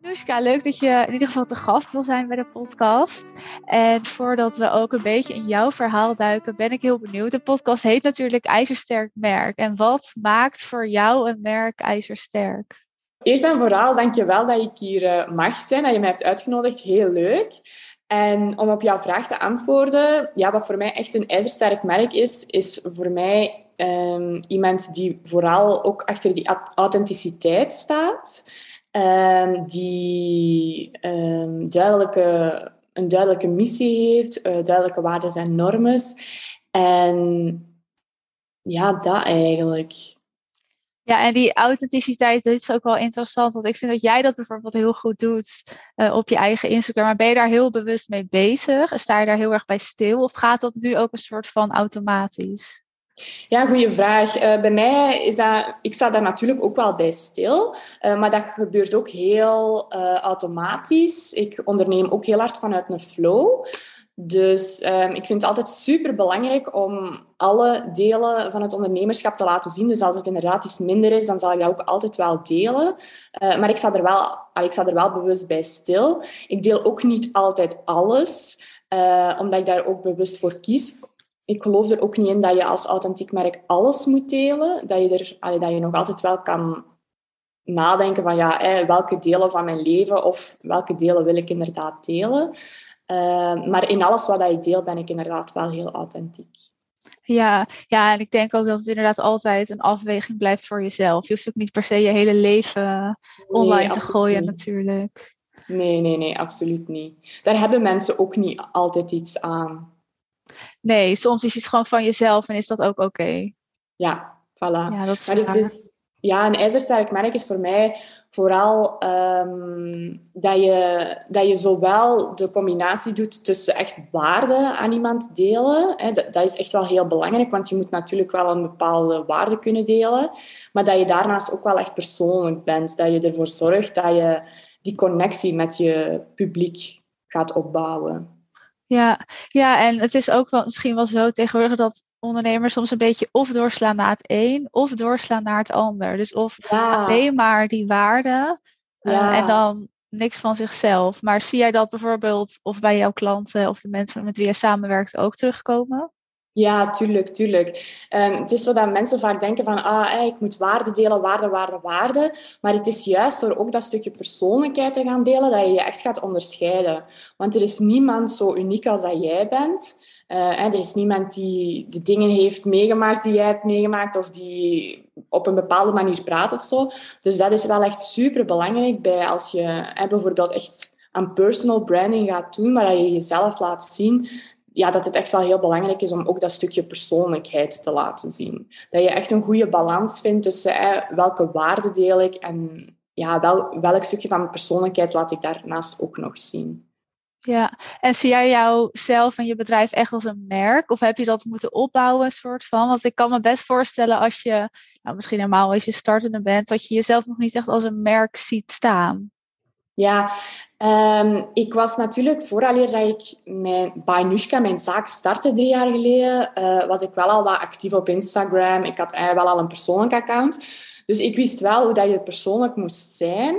Nushka, leuk dat je in ieder geval te gast wil zijn bij de podcast. En voordat we ook een beetje in jouw verhaal duiken, ben ik heel benieuwd. De podcast heet natuurlijk IJzersterk Merk. En wat maakt voor jou een merk IJzersterk? Eerst en vooral, dank je wel dat ik hier eh, mag zijn, dat je mij hebt uitgenodigd. Heel leuk. En om op jouw vraag te antwoorden, ja, wat voor mij echt een ijzersterk merk is, is voor mij um, iemand die vooral ook achter die authenticiteit staat. Um, die um, duidelijke, een duidelijke missie heeft, uh, duidelijke waarden en normen. En ja, dat eigenlijk. Ja, en die authenticiteit, dat is ook wel interessant. Want ik vind dat jij dat bijvoorbeeld heel goed doet uh, op je eigen Instagram. Maar ben je daar heel bewust mee bezig? Sta je daar heel erg bij stil? Of gaat dat nu ook een soort van automatisch? Ja, goede vraag. Uh, bij mij is dat... Ik sta daar natuurlijk ook wel bij stil. Uh, maar dat gebeurt ook heel automatisch. Ik onderneem ook heel hard vanuit een flow. Dus um, ik vind het altijd super belangrijk om alle delen van het ondernemerschap te laten zien. Dus als het inderdaad iets minder is, dan zal ik dat ook altijd wel delen. Uh, maar ik sta, er wel, ik sta er wel bewust bij stil. Ik deel ook niet altijd alles, uh, omdat ik daar ook bewust voor kies. Ik geloof er ook niet in dat je als authentiek merk alles moet delen. Dat je, er, dat je nog altijd wel kan nadenken van ja, welke delen van mijn leven of welke delen wil ik inderdaad delen. Uh, maar in alles wat ik deel ben ik inderdaad wel heel authentiek. Ja, ja, en ik denk ook dat het inderdaad altijd een afweging blijft voor jezelf. Je hoeft ook niet per se je hele leven online nee, te gooien niet. natuurlijk. Nee, nee, nee, absoluut niet. Daar hebben mensen ook niet altijd iets aan. Nee, soms is het gewoon van jezelf en is dat ook oké. Okay. Ja, voilà. Ja, dat is maar het is, ja, een ijzersterk merk is voor mij vooral um, dat, je, dat je zowel de combinatie doet tussen echt waarde aan iemand delen. Hè, dat, dat, is echt wel heel belangrijk, want je moet natuurlijk wel een bepaalde waarde kunnen delen. Maar dat je daarnaast ook wel echt persoonlijk bent. Dat je ervoor zorgt dat je die connectie met je publiek gaat opbouwen. Ja, ja, en het is ook wel misschien wel zo tegenwoordig dat ondernemers soms een beetje of doorslaan naar het een of doorslaan naar het ander. Dus of ja. alleen maar die waarde uh, Ja. en dan niks van zichzelf. Maar zie jij dat bijvoorbeeld of bij jouw klanten of de mensen met wie je samenwerkt ook terugkomen? Ja, tuurlijk, tuurlijk. Um, het is zo dat mensen vaak denken van, ah, ik moet waarde delen, waarde, waarde, waarde. Maar het is juist door ook dat stukje persoonlijkheid te gaan delen, dat je je echt gaat onderscheiden. Want er is niemand zo uniek als dat jij bent. Uh, er is niemand die de dingen heeft meegemaakt die jij hebt meegemaakt of die op een bepaalde manier praat of zo. Dus dat is wel echt super belangrijk bij als je bijvoorbeeld echt aan personal branding gaat doen, maar dat je jezelf laat zien, ja, dat het echt wel heel belangrijk is om ook dat stukje persoonlijkheid te laten zien. Dat je echt een goede balans vindt tussen welke waarden deel ik en ja, wel, welk stukje van mijn persoonlijkheid laat ik daarnaast ook nog zien. Ja, en zie jij jouzelf en je bedrijf echt als een merk? Of heb je dat moeten opbouwen, soort van? Want ik kan me best voorstellen als je, nou, misschien normaal als je startende bent, dat je jezelf nog niet echt als een merk ziet staan. Ja, um, ik was natuurlijk, vooraleer dat ik mijn, bij Nushka, mijn zaak startte drie jaar geleden, uh, was ik wel al wat actief op Instagram. Ik had eigenlijk wel al een persoonlijk account. Dus ik wist wel hoe dat je persoonlijk moest zijn.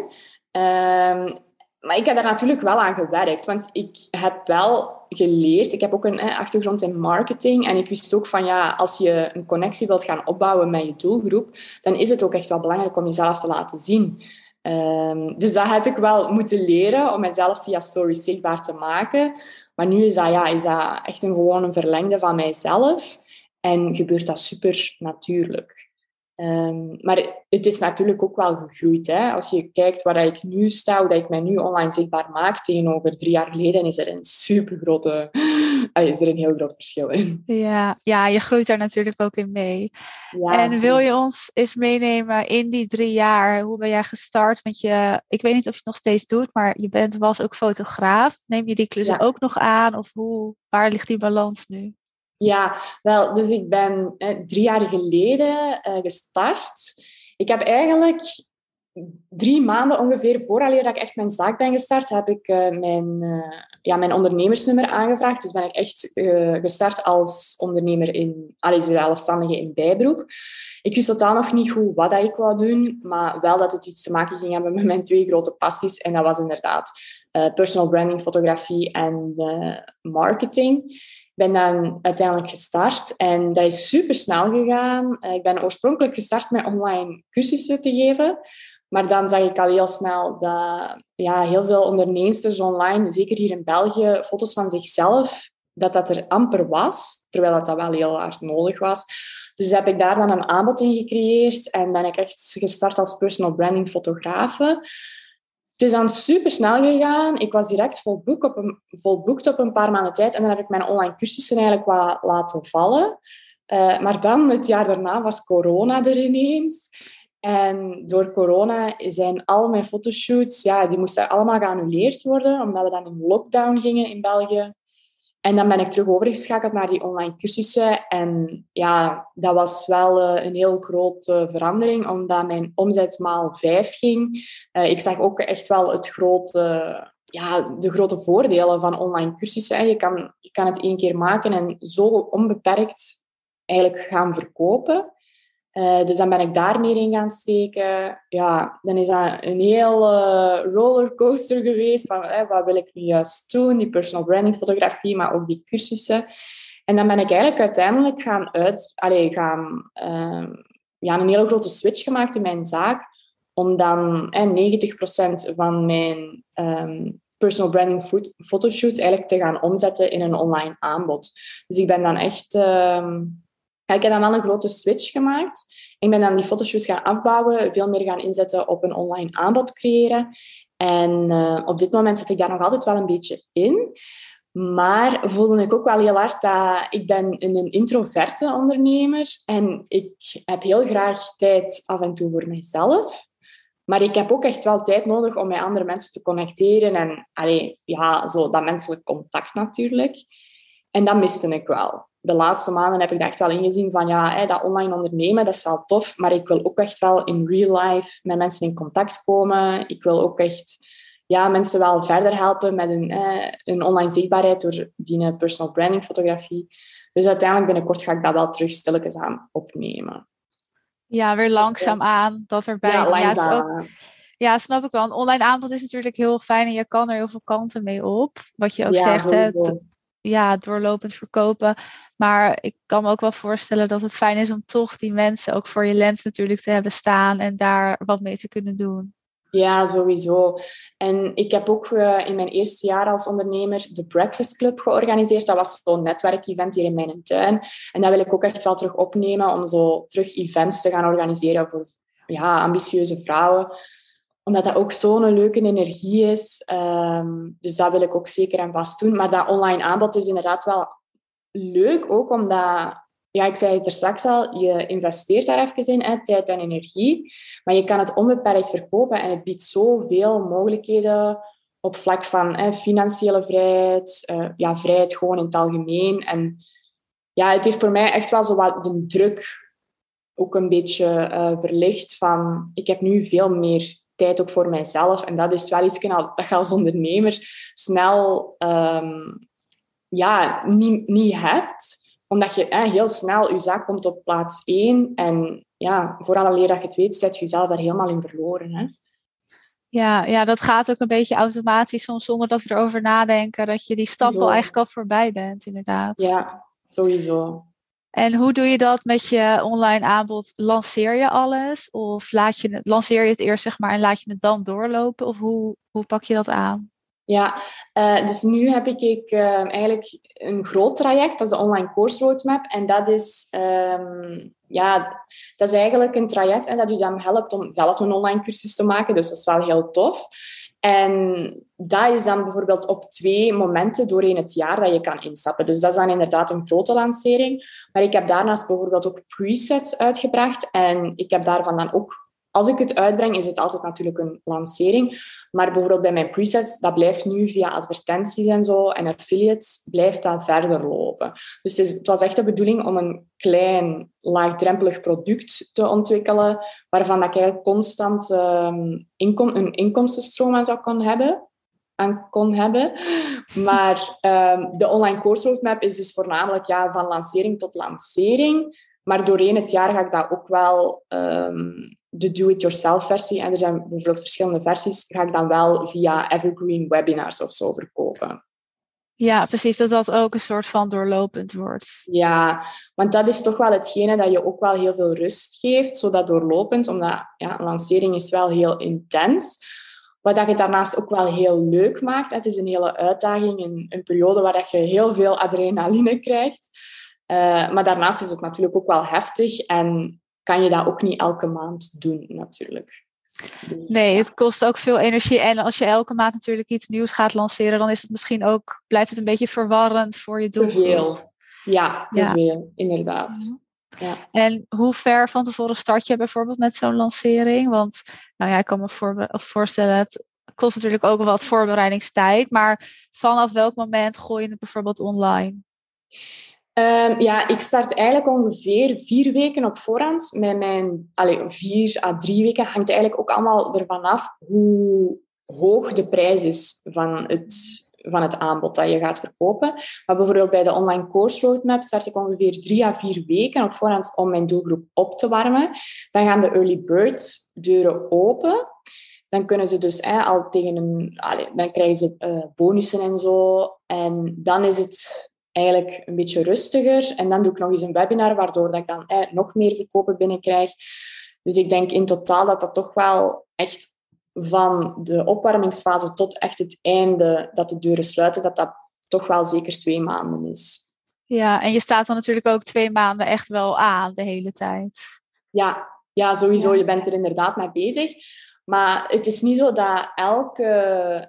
Um, maar ik heb daar natuurlijk wel aan gewerkt, want ik heb wel geleerd. Ik heb ook een achtergrond in marketing en ik wist ook van ja, als je een connectie wilt gaan opbouwen met je doelgroep, dan is het ook echt wel belangrijk om jezelf te laten zien. Um, dus dat heb ik wel moeten leren om mezelf via stories zichtbaar te maken. Maar nu is dat, ja, is dat echt een, gewoon een verlengde van mijzelf en gebeurt dat super natuurlijk. Um, maar het is natuurlijk ook wel gegroeid. Hè? Als je kijkt waar ik nu sta, hoe dat ik mij nu online zichtbaar maak tegenover drie jaar geleden, is er een super grote, is er een heel groot verschil in. Ja, ja, je groeit daar natuurlijk ook in mee. Ja, en natuurlijk. wil je ons eens meenemen in die drie jaar? Hoe ben jij gestart met je, ik weet niet of je het nog steeds doet, maar je bent, was ook fotograaf. Neem je die klussen ja. ook nog aan? Of hoe, waar ligt die balans nu? Ja, wel, dus ik ben eh, drie jaar geleden uh, gestart. Ik heb eigenlijk drie maanden ongeveer vooraleer dat ik echt mijn zaak ben gestart, heb ik uh, mijn, uh, ja, mijn ondernemersnummer aangevraagd. Dus ben ik echt gestart als ondernemer in, als zelfstandige in bijberoep. Ik wist totaal nog niet goed wat dat ik wou doen, maar wel dat het iets te maken ging hebben met mijn twee grote passies. En dat was inderdaad personal branding, fotografie en marketing. Ben dan uiteindelijk gestart en dat is super snel gegaan. Ik ben oorspronkelijk gestart met online cursussen te geven. Maar dan zag ik al heel snel dat ja, heel veel onderneemsters online, zeker hier in België, foto's van zichzelf, dat dat er amper was, terwijl dat, dat wel heel hard nodig was. Dus heb ik daar dan een aanbod in gecreëerd en ben ik echt gestart als personal branding fotografe. Het is dan super snel gegaan. Ik was direct volboekt op, een, op een paar maanden tijd. En dan heb ik mijn online cursussen eigenlijk wat laten vallen. Uh, maar dan, het jaar daarna, was corona er ineens. En door corona zijn al mijn fotoshoots, ja, die moesten allemaal geannuleerd worden, omdat we dan in lockdown gingen in België. En dan ben ik terug overgeschakeld naar die online cursussen. En ja, dat was wel eh, een heel grote verandering, omdat mijn omzet maal vijf ging. Uh, ik zag ook echt wel het grote, ja, de grote voordelen van online cursussen. Je kan, je kan het één keer maken en zo onbeperkt eigenlijk gaan verkopen. Uh, dus dan ben ik daar meer in gaan steken. Ja, dan is dat een hele rollercoaster geweest van wat wil ik nu juist doen, die personal branding fotografie, maar ook die cursussen. En dan ben ik eigenlijk uiteindelijk gaan uit, allez, gaan, uh, ja, een hele grote switch gemaakt in mijn zaak, om dan eh, 90% van mijn um, personal branding fotoshoots eigenlijk te gaan omzetten in een online aanbod. Dus ik ben dan echt... Um, ik heb dan wel een grote switch gemaakt. Ik ben dan die fotoshoots gaan afbouwen, veel meer gaan inzetten op een online aanbod creëren. En uh, op dit moment zit ik daar nog altijd wel een beetje in. Maar voelde ik ook wel heel hard dat ik ben een introverte ondernemer en ik heb heel graag tijd af en toe voor mijzelf. Maar ik heb ook echt wel tijd nodig om met andere mensen te connecteren en allee, ja, zo dat menselijk contact natuurlijk. En dat miste ik wel de laatste maanden heb ik echt wel ingezien van ja, dat online ondernemen, dat is wel tof, maar ik wil ook echt wel in real life met mensen in contact komen. Ik wil ook echt ja, mensen wel verder helpen met een, een online zichtbaarheid door die personal branding fotografie. Dus uiteindelijk binnenkort ga ik dat wel terug stilletjes aan opnemen. Ja, weer langzaam aan dat erbij. Ja, langzaam. Ja, ja, snap ik wel. Een online aanbod is natuurlijk heel fijn en je kan er heel veel kanten mee op. Wat je ook zegt, ja, doorlopend verkopen. Maar ik kan me ook wel voorstellen dat het fijn is om toch die mensen ook voor je lens natuurlijk te hebben staan en daar wat mee te kunnen doen. Ja, sowieso. En ik heb ook uh, in mijn eerste jaar als ondernemer de Breakfast Club georganiseerd. Dat was zo'n netwerkevent hier in mijn tuin. En dat wil ik ook echt wel terug opnemen om zo terug events te gaan organiseren voor ja, ambitieuze vrouwen omdat dat ook zo'n leuke energie is. Um, dus dat wil ik ook zeker en vast doen. Maar dat online aanbod is inderdaad wel leuk, ook omdat... Ja, ik zei het er straks al, je investeert daar even in, tijd en energie. Maar je kan het onbeperkt verkopen en het biedt zoveel mogelijkheden op vlak van hè, financiële vrijheid, uh, ja, vrijheid gewoon in het algemeen. En ja, het heeft voor mij echt wel zo wat de druk ook een beetje uh, verlicht van ik heb nu veel meer tijd ook voor mijzelf. En dat is wel iets dat je als ondernemer snel um, ja, niet, niet hebt. Omdat je heel snel, je zaak komt op plaats één. En ja, vooral alleen dat je het weet, zet je jezelf daar helemaal in verloren. Hè? Ja, ja, dat gaat ook een beetje automatisch, soms zonder dat we erover nadenken, dat je die stap wel eigenlijk al voorbij bent, inderdaad. Ja, sowieso. En hoe doe je dat met je online aanbod? Lanceer je alles? Of laat je het, lanceer je het eerst zeg maar, en laat je het dan doorlopen? Of hoe, hoe pak je dat aan? Ja, uh, dus nu heb ik, uh, eigenlijk een groot traject, dat is de online course roadmap. En dat is, um, ja, dat is eigenlijk een traject en dat u dan helpt om zelf een online cursus te maken. Dus dat is wel heel tof. En dat is dan bijvoorbeeld op twee momenten doorheen het jaar dat je kan instappen. Dus dat is dan inderdaad een grote lancering. Maar ik heb daarnaast bijvoorbeeld ook presets uitgebracht. En ik heb daarvan dan ook als ik het uitbreng, is het altijd natuurlijk een lancering. Maar bijvoorbeeld bij mijn presets, dat blijft nu via advertenties en zo en affiliates, blijft dat verder lopen. Dus het, was echt de bedoeling om een klein, laagdrempelig product te ontwikkelen, waarvan dat ik eigenlijk constant um, inkom een inkomstenstroom aan zou kunnen hebben kon hebben. Maar um, de online course roadmap is dus voornamelijk ja, van lancering tot lancering. Maar doorheen het jaar ga ik dat ook wel, um, de do-it-yourself versie, en er zijn bijvoorbeeld verschillende versies, ga ik dan wel via evergreen webinars of zo verkopen. Ja, precies, dat dat ook een soort van doorlopend wordt. Ja, want dat is toch wel hetgene dat je ook wel heel veel rust geeft, zodat doorlopend, omdat ja, een lancering is wel heel intens. Wat dat je daarnaast ook wel heel leuk maakt. Het is een hele uitdaging, een, een periode waar dat je heel veel adrenaline krijgt. Uh, maar daarnaast is het natuurlijk ook wel heftig en kan je dat ook niet elke maand doen, natuurlijk. Dus, nee, het kost ook veel energie. En als je elke maand natuurlijk iets nieuws gaat lanceren, dan is het misschien ook, blijft het een beetje verwarrend voor je doel. Te veel. Ja, te veel, inderdaad. Ja. En hoe ver van tevoren start je bijvoorbeeld met zo'n lancering? Want nou ja, ik kan me voorstellen, het kost natuurlijk ook wat voorbereidingstijd. Maar vanaf welk moment gooi je het bijvoorbeeld online? Um, ja, ik start eigenlijk ongeveer vier weken op voorhand. Met mijn allez, vier à drie weken hangt eigenlijk ook allemaal ervan af hoe hoog de prijs is van het, van het aanbod dat je gaat verkopen. Maar bijvoorbeeld bij de online course roadmap start ik ongeveer drie à vier weken op voorhand om mijn doelgroep op te warmen. Dan gaan de early bird deuren open. Dan kunnen ze dus al tegen een... Allez, dan krijgen ze uh, bonussen en zo. En dan is het eigenlijk een beetje rustiger. En dan doe ik nog eens een webinar, waardoor dat ik dan eh, nog meer verkopen binnenkrijg. Dus ik denk in totaal dat dat toch wel echt van de opwarmingsfase tot echt het einde, dat de deuren sluiten, dat dat toch wel zeker twee maanden is. Ja, en je staat dan natuurlijk ook twee maanden echt wel aan de hele tijd. Ja, ja sowieso. Je bent er inderdaad mee bezig. Maar het is niet zo dat elke,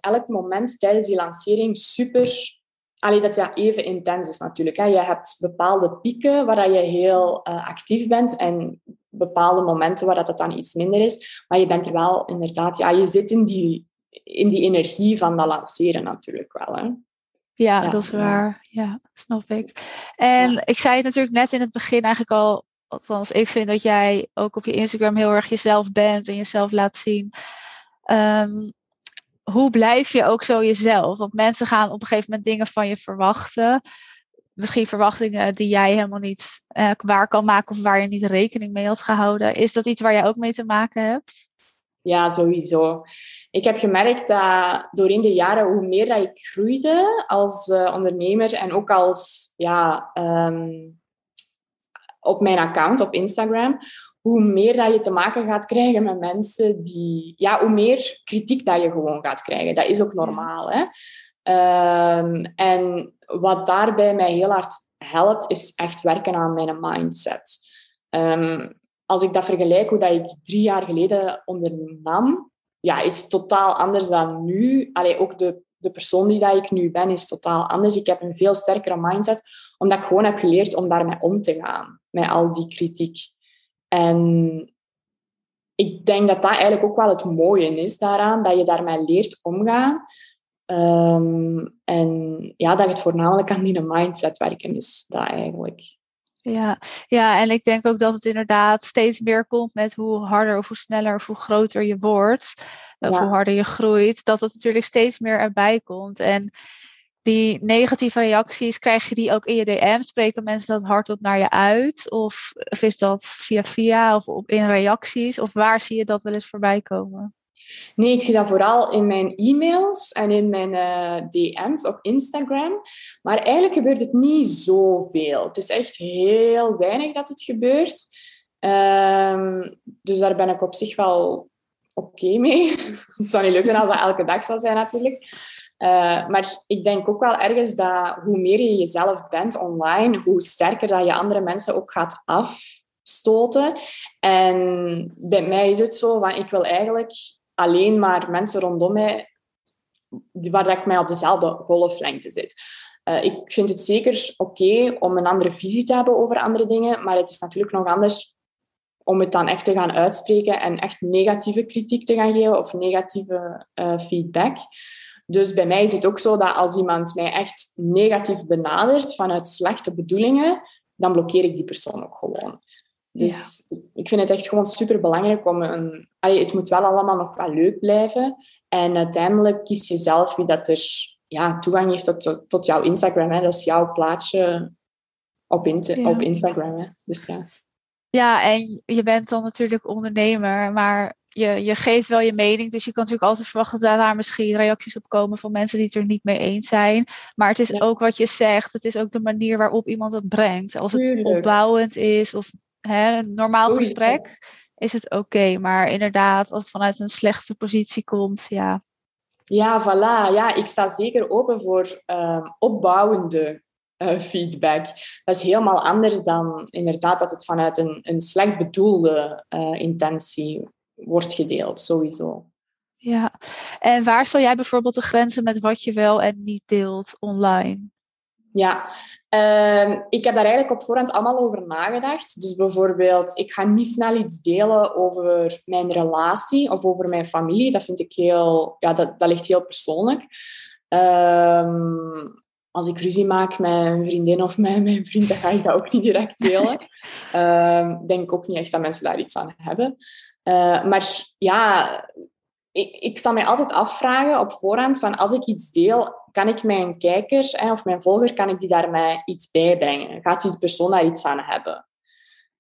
elk moment tijdens die lancering super Allee, dat dat even intens is natuurlijk. Hè. Je hebt bepaalde pieken waar je heel uh, actief bent en bepaalde momenten waar dat dan iets minder is. Maar je bent er wel inderdaad... Ja, je zit in die, in die energie van dat lanceren natuurlijk wel. Hè. Ja, ja, dat is waar. Ja, snap ik. En ik zei het natuurlijk net in het begin eigenlijk al... Althans, ik vind dat jij ook op je Instagram heel erg jezelf bent en jezelf laat zien. Um, hoe blijf je ook zo jezelf? Want mensen gaan op een gegeven moment dingen van je verwachten. Misschien verwachtingen die jij helemaal niet uh, waar kan maken of waar je niet rekening mee had gehouden. Is dat iets waar jij ook mee te maken hebt? Ja, sowieso. Ik heb gemerkt dat doorheen de jaren, hoe meer dat ik groeide als uh, ondernemer en ook als ja, um, op mijn account op Instagram, hoe meer dat je te maken gaat krijgen met mensen die... Ja, hoe meer kritiek dat je gewoon gaat krijgen. Dat is ook normaal, hè. Um, en wat daarbij mij heel hard helpt, is echt werken aan mijn mindset. Um, als ik dat vergelijk hoe dat ik drie jaar geleden ondernam, ja, is totaal anders dan nu. Allee, ook de, de persoon die dat ik nu ben, is totaal anders. Ik heb een veel sterkere mindset, omdat ik gewoon heb geleerd om daarmee om te gaan, met al die kritiek. En ik denk dat dat eigenlijk ook wel het mooie is daaraan, dat je daarmee leert omgaan. Um, en ja, dat het voornamelijk aan die mindset werken is, dat eigenlijk. Ja, ja, en ik denk ook dat het inderdaad steeds meer komt met hoe harder of hoe sneller of hoe groter je wordt, of hoe harder je groeit, dat het natuurlijk steeds meer erbij komt. En die negatieve reacties, krijg je die ook in je DM? Spreken mensen dat hardop naar je uit? Of, is dat via via of op, in reacties? Of waar zie je dat wel eens voorbij komen? Nee, ik zie dat vooral in mijn e-mails en in mijn eh, DM's op Instagram. Maar eigenlijk gebeurt het niet zoveel. Het is echt heel weinig dat het gebeurt. Um, dus daar ben ik op zich wel oké mee. het zou niet leuk zijn als dat elke dag zou zijn natuurlijk. Uh, maar ik denk ook wel ergens dat hoe meer je jezelf bent online, hoe sterker dat je andere mensen ook gaat afstoten. En bij mij is het zo van, ik wil eigenlijk alleen maar mensen rondom mij waar ik mij op dezelfde golflengte zit. Uh, ik vind het zeker oké om een andere visie te hebben over andere dingen, maar het is natuurlijk nog anders om het dan echt te gaan uitspreken en echt negatieve kritiek te gaan geven of negatieve uh, feedback. Dus bij mij is het ook zo dat als iemand mij echt negatief benadert vanuit slechte bedoelingen, dan blokkeer ik die persoon ook gewoon. Dus ik vind het echt gewoon super belangrijk om een. Allee, het moet wel allemaal nog wel leuk blijven. En uiteindelijk kies je zelf wie dat er ja, toegang heeft tot, tot jouw Instagram. Hè. Dat is jouw plaatje op, op Instagram. Hè. Dus ja. Ja, en je bent dan natuurlijk ondernemer, maar je, je geeft wel je mening. Dus je kan natuurlijk altijd verwachten dat daar misschien reacties op komen van mensen die het er niet mee eens zijn. Maar het is ook wat je zegt. Het is ook de manier waarop iemand het brengt. Als het opbouwend is of hè, een normaal gesprek, is het oké. Maar inderdaad, als het vanuit een slechte positie komt, ja. Ja, voilà. Ja, ik sta zeker open voor uh, opbouwende uh, feedback. Dat is helemaal anders dan inderdaad dat het vanuit een, een slecht bedoelde uh, intentie wordt gedeeld, sowieso. Ja, en waar stel jij bijvoorbeeld de grenzen met wat je wel en niet deelt online? Ja, uh, ik heb daar eigenlijk op voorhand allemaal over nagedacht. Dus bijvoorbeeld, ik ga niet snel iets delen over mijn relatie of over mijn familie. Dat vind ik heel, ja, dat, dat ligt heel persoonlijk. Um, als ik ruzie maak met een vriendin of met mijn vriend, dan ga ik dat ook niet direct delen. um, denk ook niet echt dat mensen daar iets aan hebben. Uh, maar ja, ik, ik zal mij altijd afvragen op voorhand van als ik iets deel, kan ik mijn kijker of mijn volger, kan ik die daarmee iets bijbrengen? Gaat die persoon daar iets aan hebben?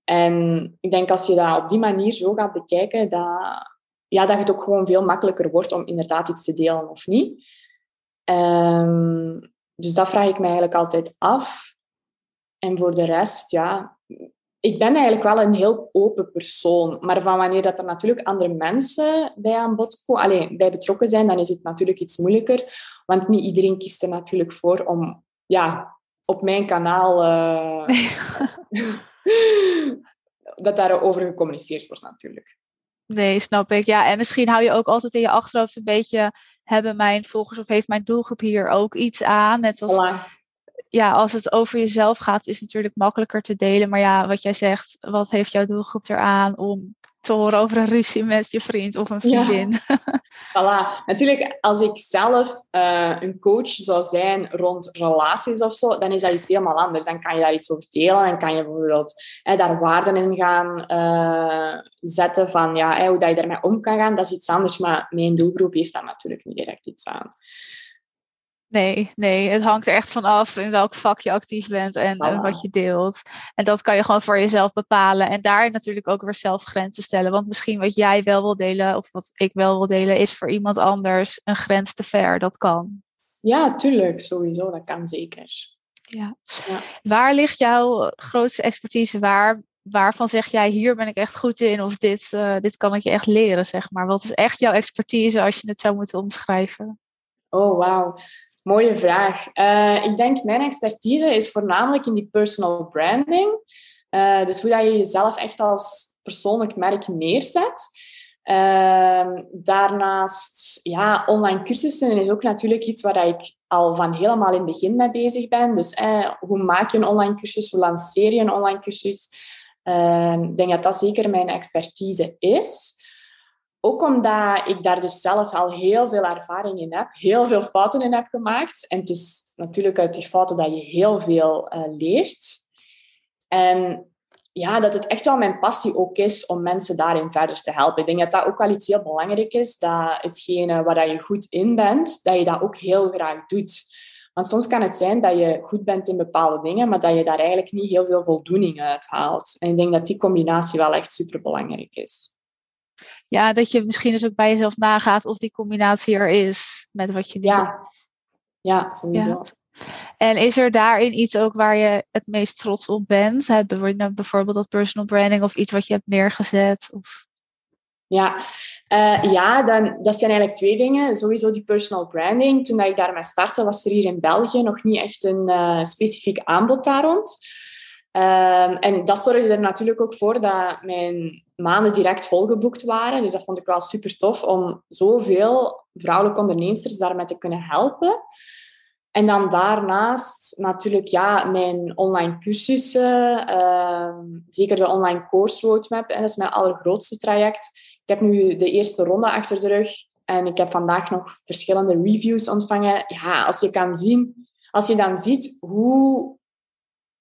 En ik denk als je dat op die manier zo gaat bekijken, dat, ja, dat het ook gewoon veel makkelijker wordt om inderdaad iets te delen of niet. Um, dus dat vraag ik me eigenlijk altijd af. En voor de rest, ja, ik ben eigenlijk wel een heel open persoon. Maar van wanneer dat er natuurlijk andere mensen bij aan bod komen, bij betrokken zijn, dan is het natuurlijk iets moeilijker. Want niet iedereen kiest er natuurlijk voor om ja, op mijn kanaal uh, dat daarover gecommuniceerd wordt natuurlijk. Nee, snap ik. Ja, en misschien hou je ook altijd in je achterhoofd een beetje... hebben mijn volgers of heeft mijn doelgroep hier ook iets aan? Net als, ja, als het over jezelf gaat, is het natuurlijk makkelijker te delen. Maar ja, wat jij zegt, wat heeft jouw doelgroep eraan om te horen over een ruzie met je vriend of een vriendin. Ja. voilà. Natuurlijk, als ik zelf uh, een coach zou zijn rond relaties of zo, dan is dat iets helemaal anders. Dan kan je daar iets over delen en kan je bijvoorbeeld daar waarden in gaan uh, zetten van ja, hoe dat je daarmee om kan gaan. Dat is iets anders, maar mijn doelgroep heeft daar natuurlijk niet direct iets aan. Nee, nee, het hangt er echt van af in welk vak je actief bent en, wat je deelt. En dat kan je gewoon voor jezelf bepalen. En daar natuurlijk ook weer zelf grenzen stellen. Want misschien wat jij wel wil delen, of wat ik wel wil delen, is voor iemand anders een grens te ver. Dat kan. Ja, tuurlijk, sowieso. Dat kan zeker. Ja. ja. Waar ligt jouw grootste expertise? Waar, waarvan zeg jij, hier ben ik echt goed in, of dit, uh, dit kan ik je echt leren, zeg maar. Wat is echt jouw expertise als je het zou moeten omschrijven? Oh, wauw. Mooie vraag. Uh, ik denk mijn expertise is voornamelijk in die personal branding. Uh, dus hoe dat je jezelf echt als persoonlijk merk neerzet. Uh, daarnaast, ja, online cursussen is ook natuurlijk iets waar ik al van helemaal in het begin mee bezig ben. Dus eh, hoe maak je een online cursus? Hoe lanceer je een online cursus? Ehm, ik denk dat dat zeker mijn expertise is. Ook omdat ik daar dus zelf al heel veel ervaring in heb, heel veel fouten in heb gemaakt. En het is natuurlijk uit die fouten dat je heel veel uh, leert. En ja, dat het echt wel mijn passie ook is om mensen daarin verder te helpen. Ik denk dat dat ook wel iets heel belangrijk is, dat hetgene waar je goed in bent, dat je dat ook heel graag doet. Want soms kan het zijn dat je goed bent in bepaalde dingen, maar dat je daar eigenlijk niet heel veel voldoening uit haalt. En ik denk dat die combinatie wel echt super belangrijk is ja, dat je misschien dus ook bij jezelf nagaat of die combinatie er is met wat je doet. Ja, ja sowieso. Ja. En is er daarin iets ook waar je het meest trots op bent? Bijvoorbeeld dat personal branding of iets wat je hebt neergezet? Of... Ja, uh, ja dan, dat zijn eigenlijk twee dingen. Sowieso die personal branding. Toen ik daarmee startte, was er hier in België nog niet echt een uh, specifiek aanbod daar rond. Um, en dat zorgde er natuurlijk ook voor dat mijn maanden direct volgeboekt waren. Dus dat vond ik wel super tof om zoveel vrouwelijke onderneemsters daarmee te kunnen helpen. En dan daarnaast natuurlijk ja, mijn online cursussen. Uh, zeker de online course roadmap. Dat is mijn allergrootste traject. Ik heb nu de eerste ronde achter de rug. En ik heb vandaag nog verschillende reviews ontvangen. Ja, als je kan zien, als je dan ziet hoe,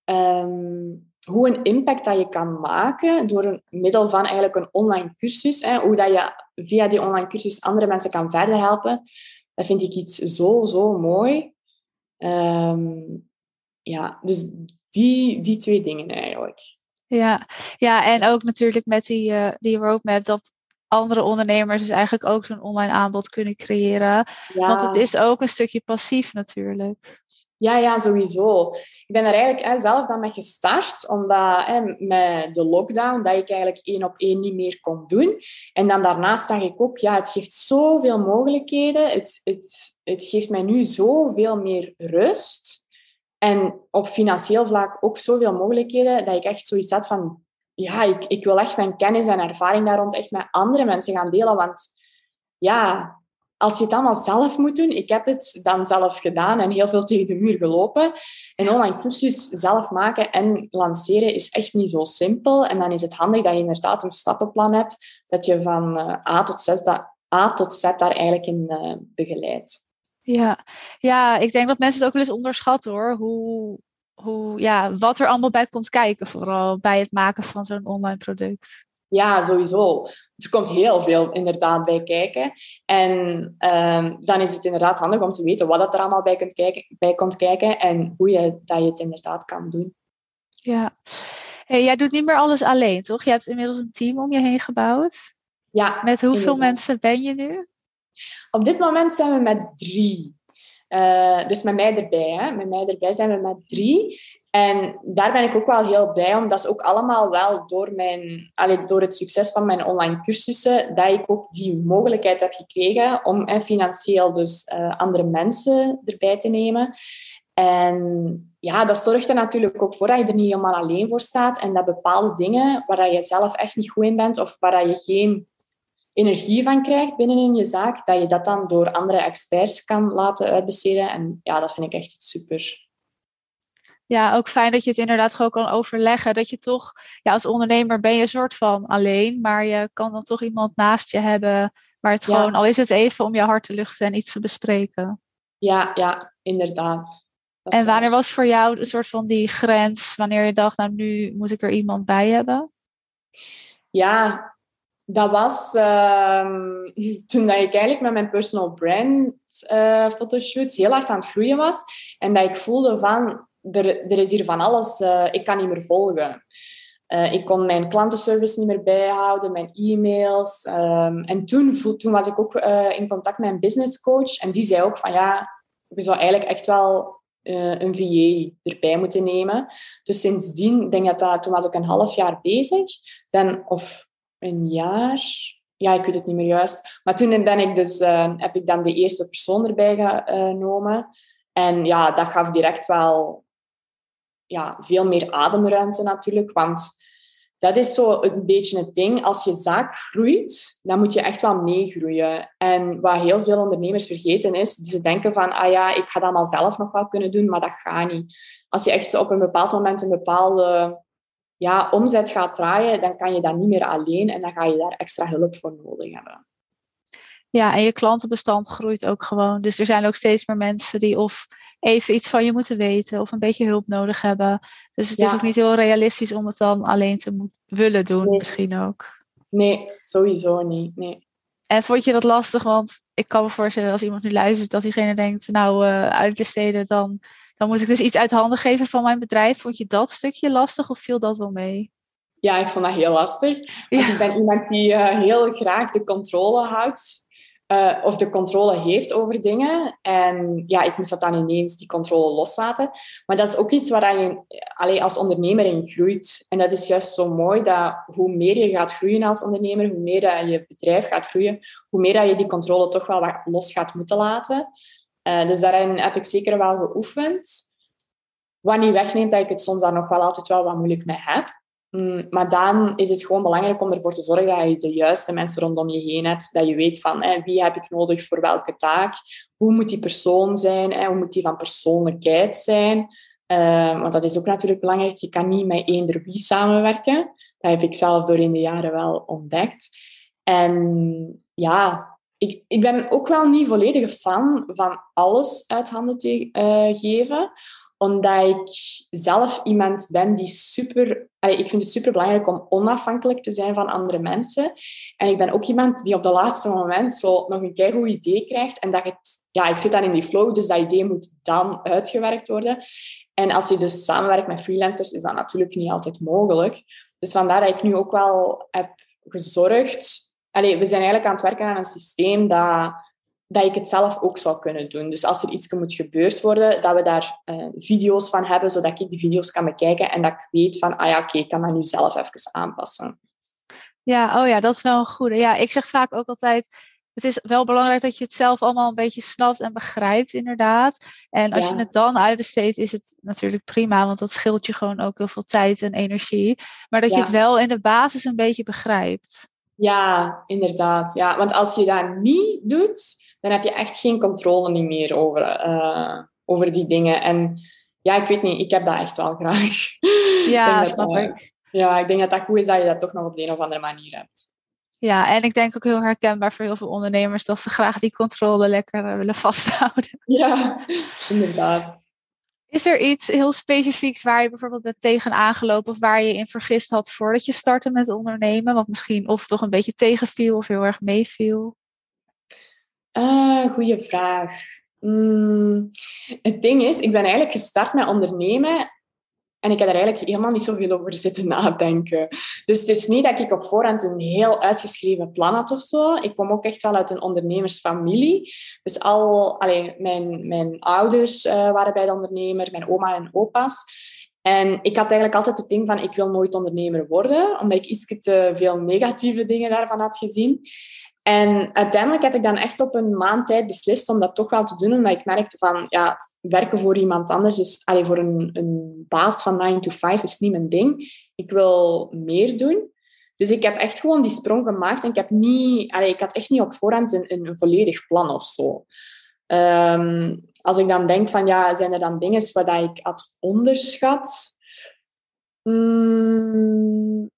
ehm, hoe een impact dat je kan maken door een middel van eigenlijk een online cursus, hè, hoe dat je via die online cursus andere mensen kan verder helpen, dat vind ik iets zo, zo mooi. Ehm, ja, dus die, die twee dingen eigenlijk. Ja, ja en ook natuurlijk met die, uh, die roadmap dat andere ondernemers dus eigenlijk ook zo'n online aanbod kunnen creëren. Want het is ook een stukje passief natuurlijk. Ja, ja, sowieso. Ik ben er eigenlijk hè, zelf dan mee gestart, omdat hè, met de lockdown, dat ik eigenlijk één op één niet meer kon doen. En dan daarnaast zag ik ook, ja, het geeft zoveel mogelijkheden. Het, het, het geeft mij nu zoveel meer rust. En op financieel vlak ook zoveel mogelijkheden, dat ik echt zoiets had van, ja, ik, ik wil echt mijn kennis en ervaring daar rond echt met andere mensen gaan delen. Want ja, als je het allemaal zelf moet doen, ik heb het dan zelf gedaan en heel veel tegen de muur gelopen. Een online cursus zelf maken en lanceren is echt niet zo simpel. En dan is het handig dat je inderdaad een stappenplan hebt, dat je van eh, A tot Z, dat, A tot Z daar eigenlijk in uh, begeleidt. Ja. ja, ik denk dat mensen het ook wel eens onderschatten hoor. Hoe, hoe, ja, wat er allemaal bij komt kijken, vooral bij het maken van zo'n online product. Ja, sowieso. Er komt heel veel inderdaad bij kijken. En ehm, dan is het inderdaad handig om te weten wat er allemaal bij, kunt kijken, bij komt kijken en hoe je, dat je het inderdaad kan doen. Ja. Hey, jij doet niet meer alles alleen, toch? Je hebt inmiddels een team om je heen gebouwd. Ja. Met hoeveel mensen ben je nu? Op dit moment zijn we met drie. Uh, dus met mij erbij. Hè. Met mij erbij zijn we met drie. En daar ben ik ook wel heel blij om. Dat is ook allemaal wel door, mijn, allee, door het succes van mijn online cursussen, dat ik ook die mogelijkheid heb gekregen om en financieel dus uh, andere mensen erbij te nemen. En ja, dat zorgt er natuurlijk ook voor dat je er niet helemaal alleen voor staat en dat bepaalde dingen waar je zelf echt niet goed in bent of waar je geen energie van krijgt binnenin je zaak, dat je dat dan door andere experts kan laten uitbesteden. En ja, dat vind ik echt super. Ja, ook fijn dat je het inderdaad gewoon kan overleggen. Dat je toch, ja, als ondernemer ben je een soort van alleen, maar je kan dan toch iemand naast je hebben waar het gewoon, al is het even om je hart te luchten en iets te bespreken. Ja, ja, inderdaad. En wanneer was voor jou een soort van die grens, wanneer je dacht, nou nu moet ik er iemand bij hebben? Ja, dat was ehm, toen dat ik eigenlijk met mijn personal brand uh, fotoshoots heel hard aan het groeien was. En dat ik voelde van, er, is hier van alles, uh, ik kan niet meer volgen. Uh, ik kon mijn klantenservice niet meer bijhouden, mijn e-mails. Um, en toen, toen was ik ook in contact met een business coach. En die zei ook van, ja, we zou eigenlijk echt wel een VA erbij moeten nemen. Dus sindsdien, denk ik dat, toen was ik een half jaar bezig. Dan, of een jaar. Ja, ik weet het niet meer juist. Maar toen ben ik dus, heb ik dan de eerste persoon erbij genomen. En ja, dat gaf direct wel ja, veel meer ademruimte natuurlijk. Want dat is zo een beetje het ding. Als je zaak groeit, dan moet je echt wel meegroeien. En wat heel veel ondernemers vergeten is, ze denken van, ah ja, ik ga dat allemaal zelf nog wel kunnen doen, maar dat gaat niet. Als je echt op een bepaald moment een bepaalde ja, omzet gaat draaien, dan kan je dat niet meer alleen en dan ga je daar extra hulp voor nodig hebben. Ja, en je klantenbestand groeit ook gewoon. Dus er zijn ook steeds meer mensen die of even iets van je moeten weten of een beetje hulp nodig hebben. Dus het is ook niet heel realistisch om het dan alleen te willen doen, misschien ook. Nee, sowieso niet. Nee. En vond je dat lastig? Want ik kan me voorstellen als iemand nu luistert dat diegene denkt, nou uh, uitbesteden, dan dan moet ik dus iets uit handen geven van mijn bedrijf. Vond je dat stukje lastig of viel dat wel mee? Ja, ik vond dat heel lastig. Want ik ben iemand die uh, heel graag de controle houdt. Uh, of de controle heeft over dingen. En ja, ik moest dat dan ineens, die controle loslaten. Maar dat is ook iets waar je als ondernemer in groeit. En dat is juist zo mooi, dat hoe meer je gaat groeien als ondernemer, hoe meer dat je bedrijf gaat groeien, hoe meer dat je die controle toch wel wat los gaat moeten laten. Uh, dus daarin heb ik zeker wel geoefend. Wat niet wegneemt dat ik het soms daar nog wel altijd wel wat moeilijk mee heb. Mm, maar dan is het gewoon belangrijk om ervoor te zorgen dat je de juiste mensen rondom je heen hebt. Dat je weet van wie heb ik nodig voor welke taak. Hoe moet die persoon zijn? Hè, hoe moet die van persoonlijkheid zijn? Ehm, want dat is ook natuurlijk belangrijk. Je kan niet met eender wie samenwerken. Dat heb ik zelf door in de jaren wel ontdekt. En ja, ik, ik ben ook wel niet volledige fan van alles uit handen te uh, geven omdat ik zelf iemand ben die super... ik vind het super belangrijk om onafhankelijk te zijn van andere mensen. En ik ben ook iemand die op de laatste moment zo nog een goed idee krijgt. En dat het... Ja, ik zit dan in die flow, dus dat idee moet dan uitgewerkt worden. En als je dus samenwerkt met freelancers, is dat natuurlijk niet altijd mogelijk. Dus vandaar dat ik nu ook wel heb gezorgd... Allee, we zijn eigenlijk aan het werken aan een systeem dat dat ik het zelf ook zou kunnen doen. Dus als er iets moet gebeurd worden, dat we daar uh, video's van hebben, zodat ik die video's kan bekijken en dat ik weet van, ah ja, oké, ik kan dat nu zelf even aanpassen. Ja, oh ja, dat is wel een goede. Ja, ik zeg vaak ook altijd, het is wel belangrijk dat je het zelf allemaal een beetje snapt en begrijpt, inderdaad. En als je het dan uitbesteedt, is het natuurlijk prima, want dat scheelt je gewoon ook heel veel tijd en energie. Maar dat je het wel in de basis een beetje begrijpt. Ja, inderdaad. Ja, want als je dat niet doet, dan heb je echt geen controle niet meer over, uh, over die dingen. En ja, ik weet niet, ik heb dat echt wel graag. Ja, ik snap ik. Ja, ik denk dat dat goed is dat je dat toch nog op de een of andere manier hebt. Ja, en ik denk ook heel herkenbaar voor heel veel ondernemers dat ze graag die controle lekker eh, willen vasthouden. Ja, inderdaad. Is er iets heel specifieks waar je bijvoorbeeld bent tegen aangelopen of waar je in vergist had voordat je startte met ondernemen? Wat misschien of toch een beetje tegenviel of heel erg meeviel? Uh, goeie vraag. Mm, het ding is, ik ben eigenlijk gestart met ondernemen en ik heb er eigenlijk helemaal niet zoveel over zitten nadenken. Dus het is niet dat ik op voorhand een heel uitgeschreven plan had of zo. Ik kom ook echt wel uit een ondernemersfamilie. Dus al, allee, mijn, mijn ouders uh, waren bij de ondernemer, mijn oma en opa's. En ik had eigenlijk altijd het ding van, ik wil nooit ondernemer worden, omdat ik iets te veel negatieve dingen daarvan had gezien. En uiteindelijk heb ik dan echt op een maand tijd beslist om dat toch wel te doen, omdat ik merkte van, ja, werken voor iemand anders is, allee, voor een, een baas van 9 to 5 is niet mijn ding. Ik wil meer doen. Dus ik heb echt gewoon die sprong gemaakt en ik heb niet, allee, ik had echt niet op voorhand een, een volledig plan of zo. Um, als ik dan denk van, ja, zijn er dan dingen waar ik had onderschat? Mm,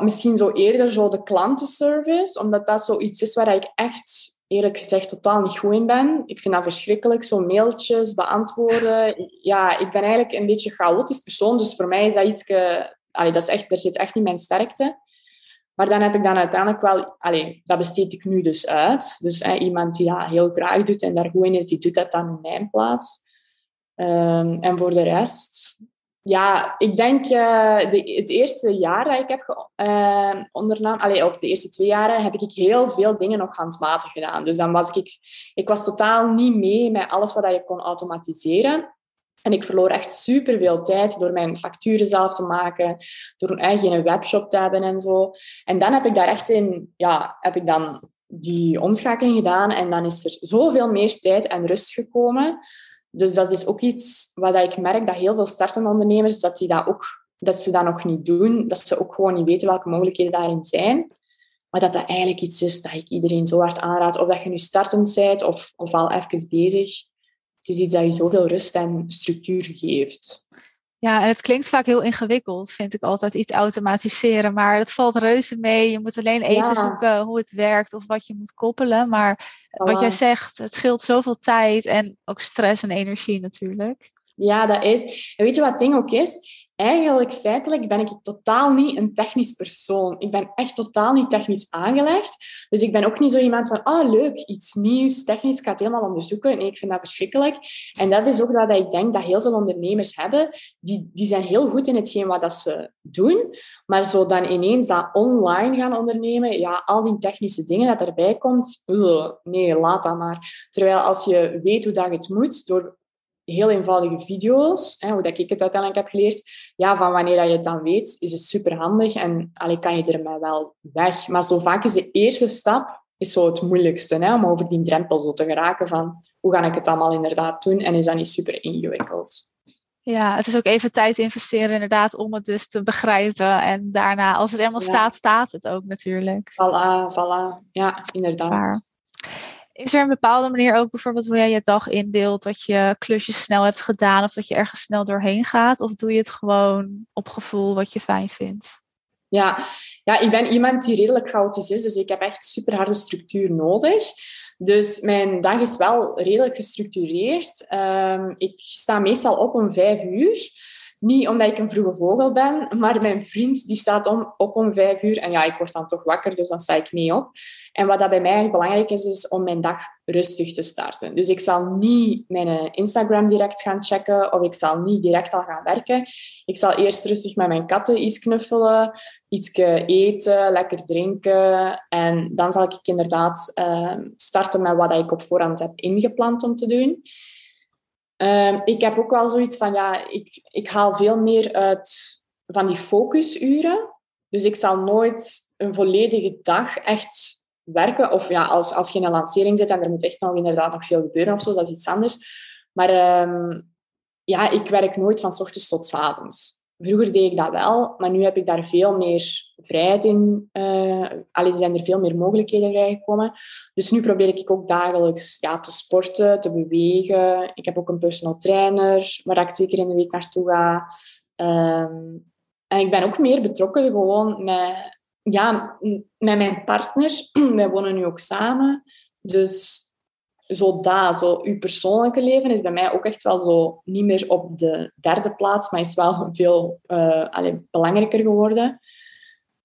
misschien zo eerder zo de klantenservice, omdat dat zoiets is waar ik echt eerlijk gezegd totaal niet goed in ben. Ik vind dat verschrikkelijk, zo mailtjes beantwoorden. Ja, ik ben eigenlijk een beetje chaotisch persoon, dus voor mij is dat iets... Allee, dat is echt, daar zit echt niet mijn sterkte. Maar dan heb ik dan uiteindelijk wel... Allee, dat besteed ik nu dus uit. Dus iemand die dat heel graag doet en daar goed in is, die doet dat dan in mijn plaats. Um, en voor de rest ja, ik denk uh, de, het eerste jaar dat ik heb uh, ondernam, allee, of de eerste twee jaren, heb ik heel veel dingen nog handmatig gedaan. Dus dan was ik, ik was totaal niet mee met alles wat je kon automatiseren. En ik verloor echt superveel tijd door mijn facturen zelf te maken, door een eigen webshop te hebben en zo. En dan heb ik daar echt in, ja, heb ik dan die omschakeling gedaan en dan is er zoveel meer tijd en rust gekomen dus dat is ook iets wat ik merk dat heel veel startende ondernemers, dat, die dat, ook, dat ze dat nog niet doen. Dat ze ook gewoon niet weten welke mogelijkheden daarin zijn. Maar dat dat eigenlijk iets is dat ik iedereen zo hard aanraad. Of dat je nu startend bent of, of al even bezig. Het is iets dat je zoveel rust en structuur geeft. Ja, en het klinkt vaak heel ingewikkeld, vind ik altijd, iets automatiseren. Maar het valt reuze mee. Je moet alleen even zoeken hoe het werkt of wat je moet koppelen. Maar wat jij zegt, het scheelt zoveel tijd en ook stress en energie natuurlijk. Ja, dat is. En weet je wat het ding ook is? Eigenlijk feitelijk ben ik totaal niet een technisch persoon. Ik ben echt totaal niet technisch aangelegd. Dus ik ben ook niet zo iemand van, oh leuk, iets nieuws, technisch, ik ga het helemaal onderzoeken. Nee, ik vind dat verschrikkelijk. En dat is ook wat ik denk dat heel veel ondernemers hebben. Die, die zijn heel goed in hetgeen wat dat ze doen. Maar zo dan ineens dat online gaan ondernemen, ja, al die technische dingen dat erbij komt, nee, laat dat maar. Terwijl als je weet hoe dat het moet, door heel eenvoudige video's, hè, hoe dat ik het uiteindelijk heb geleerd. Ja, van wanneer dat je het dan weet, is het super handig en allee, kan je er maar wel weg. Maar zo vaak is de eerste stap is zo het moeilijkste, hè, om over die drempel zo te geraken van hoe ga ik het allemaal inderdaad doen en is dat niet super ingewikkeld. Ja, het is ook even tijd investeren inderdaad om het dus te begrijpen. En daarna, als het helemaal staat, staat het ook natuurlijk. Voilà, voilà. Ja, inderdaad. Is er een bepaalde manier ook bijvoorbeeld hoe jij je dag indeelt, dat je klusjes snel hebt gedaan of dat je ergens snel doorheen gaat? Of doe je het gewoon op gevoel wat je fijn vindt? Ja, ja ik ben iemand die redelijk chaotisch is, dus ik heb echt super harde structuur nodig. Dus mijn dag is wel redelijk gestructureerd. Um, ik sta meestal op om vijf uur. Niet omdat ik een vroege vogel ben, maar mijn vriend die staat om, op om vijf uur. En ja, ik word dan toch wakker, dus dan sta ik mee op. En wat dat bij mij belangrijk is, is om mijn dag rustig te starten. Dus ik zal niet mijn Instagram direct gaan checken of ik zal niet direct al gaan werken. Ik zal eerst rustig met mijn katten iets knuffelen, iets eten, lekker drinken. En dan zal ik inderdaad uh, starten met wat ik op voorhand heb ingepland om te doen. Um, ik heb ook wel zoiets van, ja, ik, ik haal veel meer uit van die focusuren. Dus ik zal nooit een volledige dag echt werken. Of ja, als, als je in een lancering zit en er moet echt nog inderdaad nog veel gebeuren of zo, dat is iets anders. Maar um, ja, ik werk nooit van s ochtends tot s avonds. Vroeger deed ik dat wel, maar nu heb ik daar veel meer vrijheid in. Uh, allee, zijn er veel meer mogelijkheden vrijgekomen. Dus nu probeer ik ook dagelijks ja, te sporten, te bewegen. Ik heb ook een personal trainer waar ik twee keer in de week naartoe ga. Um, en ik ben ook meer betrokken gewoon met, ja, met mijn partner. Wij wonen nu ook samen. Dus zo dat, zo uw persoonlijke leven is bij mij ook echt wel zo niet meer op de derde plaats, maar is wel veel uh, belangrijker geworden.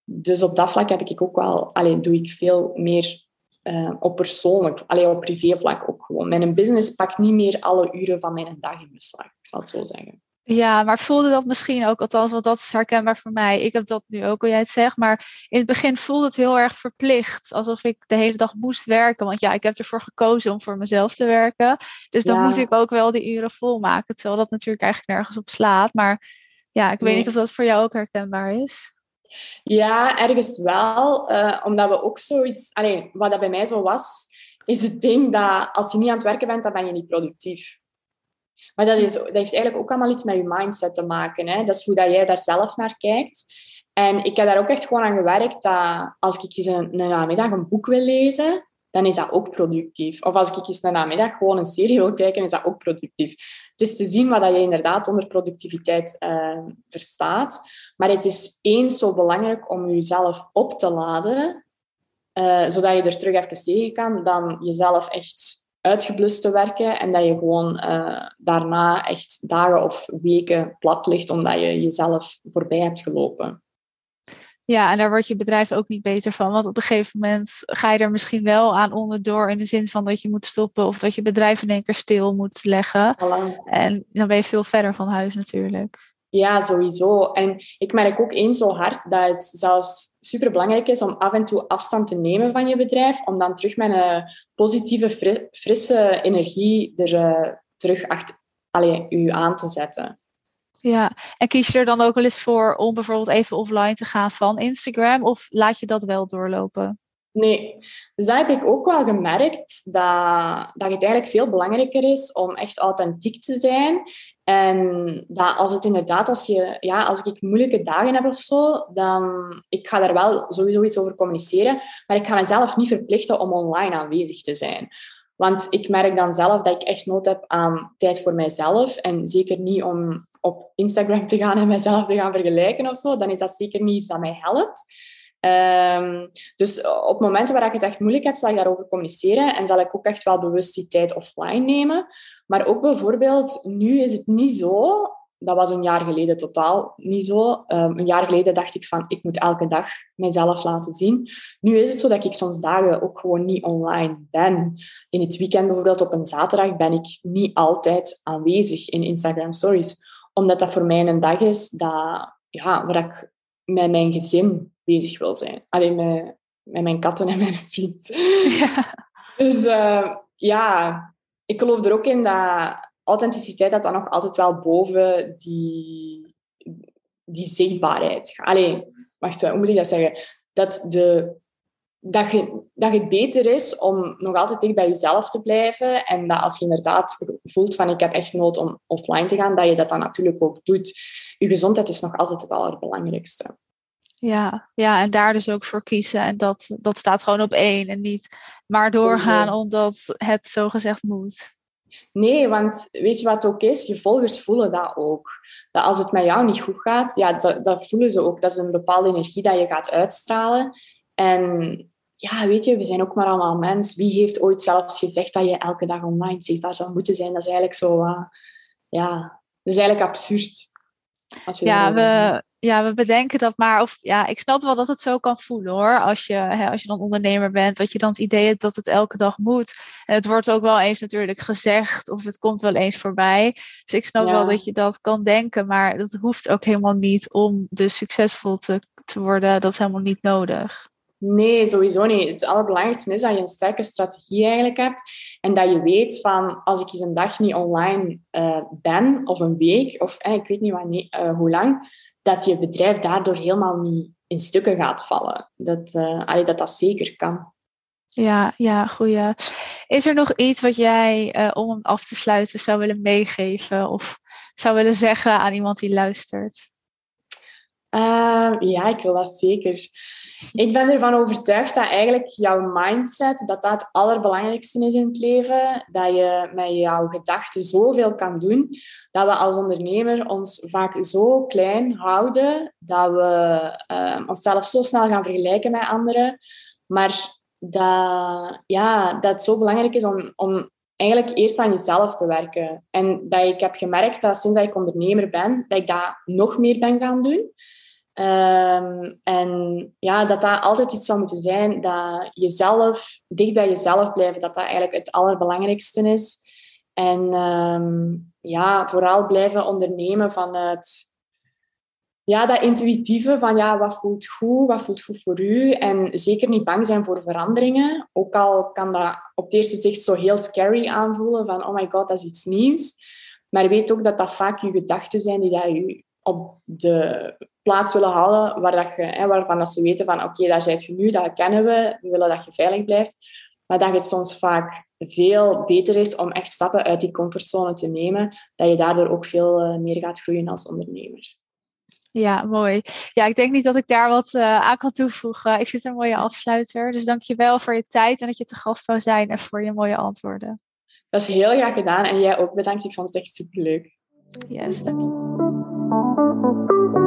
Dus op dat vlak heb ik ook wel, allee, doe ik veel meer uh, op persoonlijk, allee, op privévlak ook gewoon. Mijn business pakt niet meer alle uren van mijn dag in beslag, ik zal het zo zeggen. Ja, maar voelde dat misschien ook, althans, want dat is herkenbaar voor mij. Ik heb dat nu ook, al jij het zegt. Maar in het begin voelde het heel erg verplicht. Alsof ik de hele dag moest werken. Want ja, ik heb ervoor gekozen om voor mezelf te werken. Dus dan moet ik ook wel die uren volmaken. Terwijl dat natuurlijk eigenlijk nergens op slaat. Maar ja, ik weet niet of dat voor jou ook herkenbaar is. Ja, ergens wel. Uh, omdat we ook zoiets... Allee, wat dat bij mij zo was, is het ding dat als je niet aan het werken bent, dan ben je niet productief. Maar dat, is, dat heeft eigenlijk ook allemaal iets met je mindset te maken. Hè? Dat is hoe dat jij daar zelf naar kijkt. En ik heb daar ook echt gewoon aan gewerkt dat als ik eens een, een namiddag een boek wil lezen, dan is dat ook productief. Of als ik eens een namiddag gewoon een serie wil kijken, is dat ook productief. Het is te zien wat je inderdaad onder productiviteit uh, verstaat. Maar het is eens zo belangrijk om jezelf op te laden, uh, zodat je er terug even tegen kan, dan jezelf echt uitgeblust te werken en dat je gewoon uh, daarna echt dagen of weken plat ligt omdat je jezelf voorbij hebt gelopen. Ja, en daar wordt je bedrijf ook niet beter van. Want op een gegeven moment ga je er misschien wel aan onderdoor. In de zin van dat je moet stoppen of dat je bedrijf in één keer stil moet leggen. En dan ben je veel verder van huis natuurlijk. Ja, sowieso. En ik merk ook eens zo hard dat het zelfs super belangrijk is om af en toe afstand te nemen van je bedrijf, om dan terug met een positieve, frisse energie er uh, terug achter, allee, u aan te zetten. Ja, en kies je er dan ook wel eens voor om bijvoorbeeld even offline te gaan van Instagram, of laat je dat wel doorlopen? Nee, dus daar heb ik ook wel gemerkt dat, dat het eigenlijk veel belangrijker is om echt authentiek te zijn. En dat als het inderdaad, als, je, ja, als ik moeilijke dagen heb of zo, dan ik ga daar wel sowieso iets over communiceren, maar ik ga mezelf niet verplichten om online aanwezig te zijn. Want ik merk dan zelf dat ik echt nood heb aan tijd voor mijzelf. En zeker niet om op Instagram te gaan en mezelf te gaan vergelijken of zo. Dan is dat zeker niet iets dat mij helpt. Um, dus op momenten waar ik het echt moeilijk heb, zal ik daarover communiceren en zal ik ook echt wel bewust die tijd offline nemen. Maar ook bijvoorbeeld, nu is het niet zo, dat was een jaar geleden totaal niet zo. Um, een jaar geleden dacht ik van, ik moet elke dag mezelf laten zien. Nu is het zo dat ik soms dagen ook gewoon niet online ben. In het weekend bijvoorbeeld, op een zaterdag, ben ik niet altijd aanwezig in Instagram Stories. Omdat dat voor mij een dag is dat, ja, waar ik met mijn gezin bezig wil zijn. Alleen met, met mijn katten en mijn vriend. Ja. Dus uh, ja, ik geloof er ook in dat authenticiteit dat dan nog altijd wel boven die, die zichtbaarheid gaat. Allee, wacht, hoe moet ik dat zeggen? Dat, de, dat, je, dat het beter is om nog altijd dicht bij jezelf te blijven. En dat als je inderdaad voelt van ik heb echt nood om offline te gaan, dat je dat dan natuurlijk ook doet. Je gezondheid is nog altijd het allerbelangrijkste. Ja, ja, en daar dus ook voor kiezen. En dat, dat staat gewoon op één. En niet maar doorgaan omdat het zo gezegd moet. Nee, want weet je wat ook is? Je volgers voelen dat ook. Dat als het met jou niet goed gaat, ja, dat, dat voelen ze ook. Dat is een bepaalde energie dat je gaat uitstralen. En ja, weet je, we zijn ook maar allemaal mens. Wie heeft ooit zelfs gezegd dat je elke dag online zichtbaar zou moeten zijn? Dat is eigenlijk zo... Uh, ja, dat is eigenlijk absurd. Ja, we, ja, we bedenken dat maar. Of ja, ik snap wel dat het zo kan voelen hoor. Als je, hè, als je dan ondernemer bent, dat je dan het idee hebt dat het elke dag moet. En het wordt ook wel eens natuurlijk gezegd, of het komt wel eens voorbij. Dus ik snap wel dat je dat kan denken, maar dat hoeft ook helemaal niet om dus succesvol te, te worden. Dat is helemaal niet nodig. Nee, sowieso niet. Het allerbelangrijkste is dat je een sterke strategie eigenlijk hebt. En dat je weet van, als ik eens een dag niet online uh, ben, of een week, of eh, ik weet niet wanneer, uh, hoe lang, dat je bedrijf daardoor helemaal niet in stukken gaat vallen. Dat uh, dat, dat zeker kan. Ja, ja, goeie. Is er nog iets wat jij, om hem af te sluiten, zou willen meegeven of zou willen zeggen aan iemand die luistert? Uh, ja, ik wil dat zeker. Ik ben ervan overtuigd dat eigenlijk jouw mindset, dat dat het allerbelangrijkste is in het leven. Dat je met jouw gedachten zoveel kan doen. Dat we als ondernemer ons vaak zo klein houden, dat we uh, onszelf zo snel gaan vergelijken met anderen. Maar dat, ja, dat het zo belangrijk is om, om eigenlijk eerst aan jezelf te werken. En dat ik heb gemerkt dat sinds dat ik ondernemer ben, dat ik dat nog meer ben gaan doen. Ehm, en ja, dat dat altijd iets zou moeten zijn, dat jezelf, dicht bij jezelf blijven, dat dat eigenlijk het allerbelangrijkste is. En ehm, ja, vooral blijven ondernemen vanuit ja, dat intuïtieve van ja, wat voelt goed, wat voelt goed voor u. En zeker niet bang zijn voor veranderingen. Ook al kan dat op het eerste zicht zo heel scary aanvoelen van oh my god, dat is iets nieuws. Maar weet ook dat dat vaak je gedachten zijn die dat je op de plaats willen halen waar dat je, hè, waarvan dat ze weten van oké, daar zijt je nu, dat kennen we, we willen dat je veilig blijft. Maar dat het soms vaak veel beter is om echt stappen uit die comfortzone te nemen, dat je daardoor ook veel eh, meer gaat groeien als ondernemer. Ja, mooi. Ja, ik denk niet dat ik daar wat uh, aan kan toevoegen. Ik vind het een mooie afsluiter. Dus dank je wel voor je tijd en dat je te gast wou zijn en voor je mooie antwoorden. Dat is heel graag gedaan en jij ook bedankt. Ik vond het echt superleuk. Yes, dank je.